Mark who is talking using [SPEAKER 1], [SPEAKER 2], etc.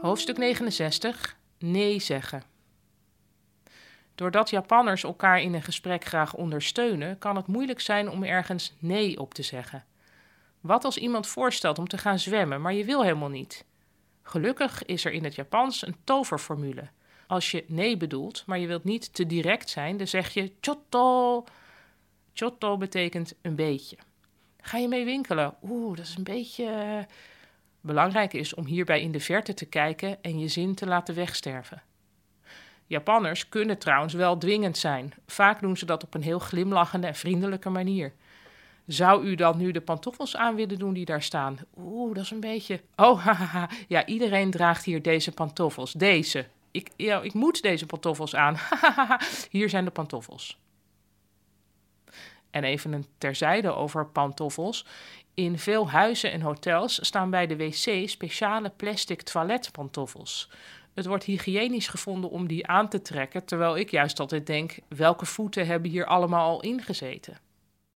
[SPEAKER 1] Hoofdstuk 69. Nee zeggen. Doordat Japanners elkaar in een gesprek graag ondersteunen, kan het moeilijk zijn om ergens nee op te zeggen. Wat als iemand voorstelt om te gaan zwemmen, maar je wil helemaal niet? Gelukkig is er in het Japans een toverformule. Als je nee bedoelt, maar je wilt niet te direct zijn, dan zeg je chotto. Chotto betekent een beetje. Ga je mee winkelen? Oeh, dat is een beetje. Belangrijk is om hierbij in de verte te kijken en je zin te laten wegsterven. Japanners kunnen trouwens wel dwingend zijn. Vaak doen ze dat op een heel glimlachende en vriendelijke manier. Zou u dan nu de pantoffels aan willen doen die daar staan? Oeh, dat is een beetje. Oh, haha. Ja, iedereen draagt hier deze pantoffels. Deze. Ik, ja, ik moet deze pantoffels aan. hier zijn de pantoffels. En even een terzijde over pantoffels. In veel huizen en hotels staan bij de wc speciale plastic toiletpantoffels. Het wordt hygiënisch gevonden om die aan te trekken, terwijl ik juist altijd denk: welke voeten hebben hier allemaal al ingezeten?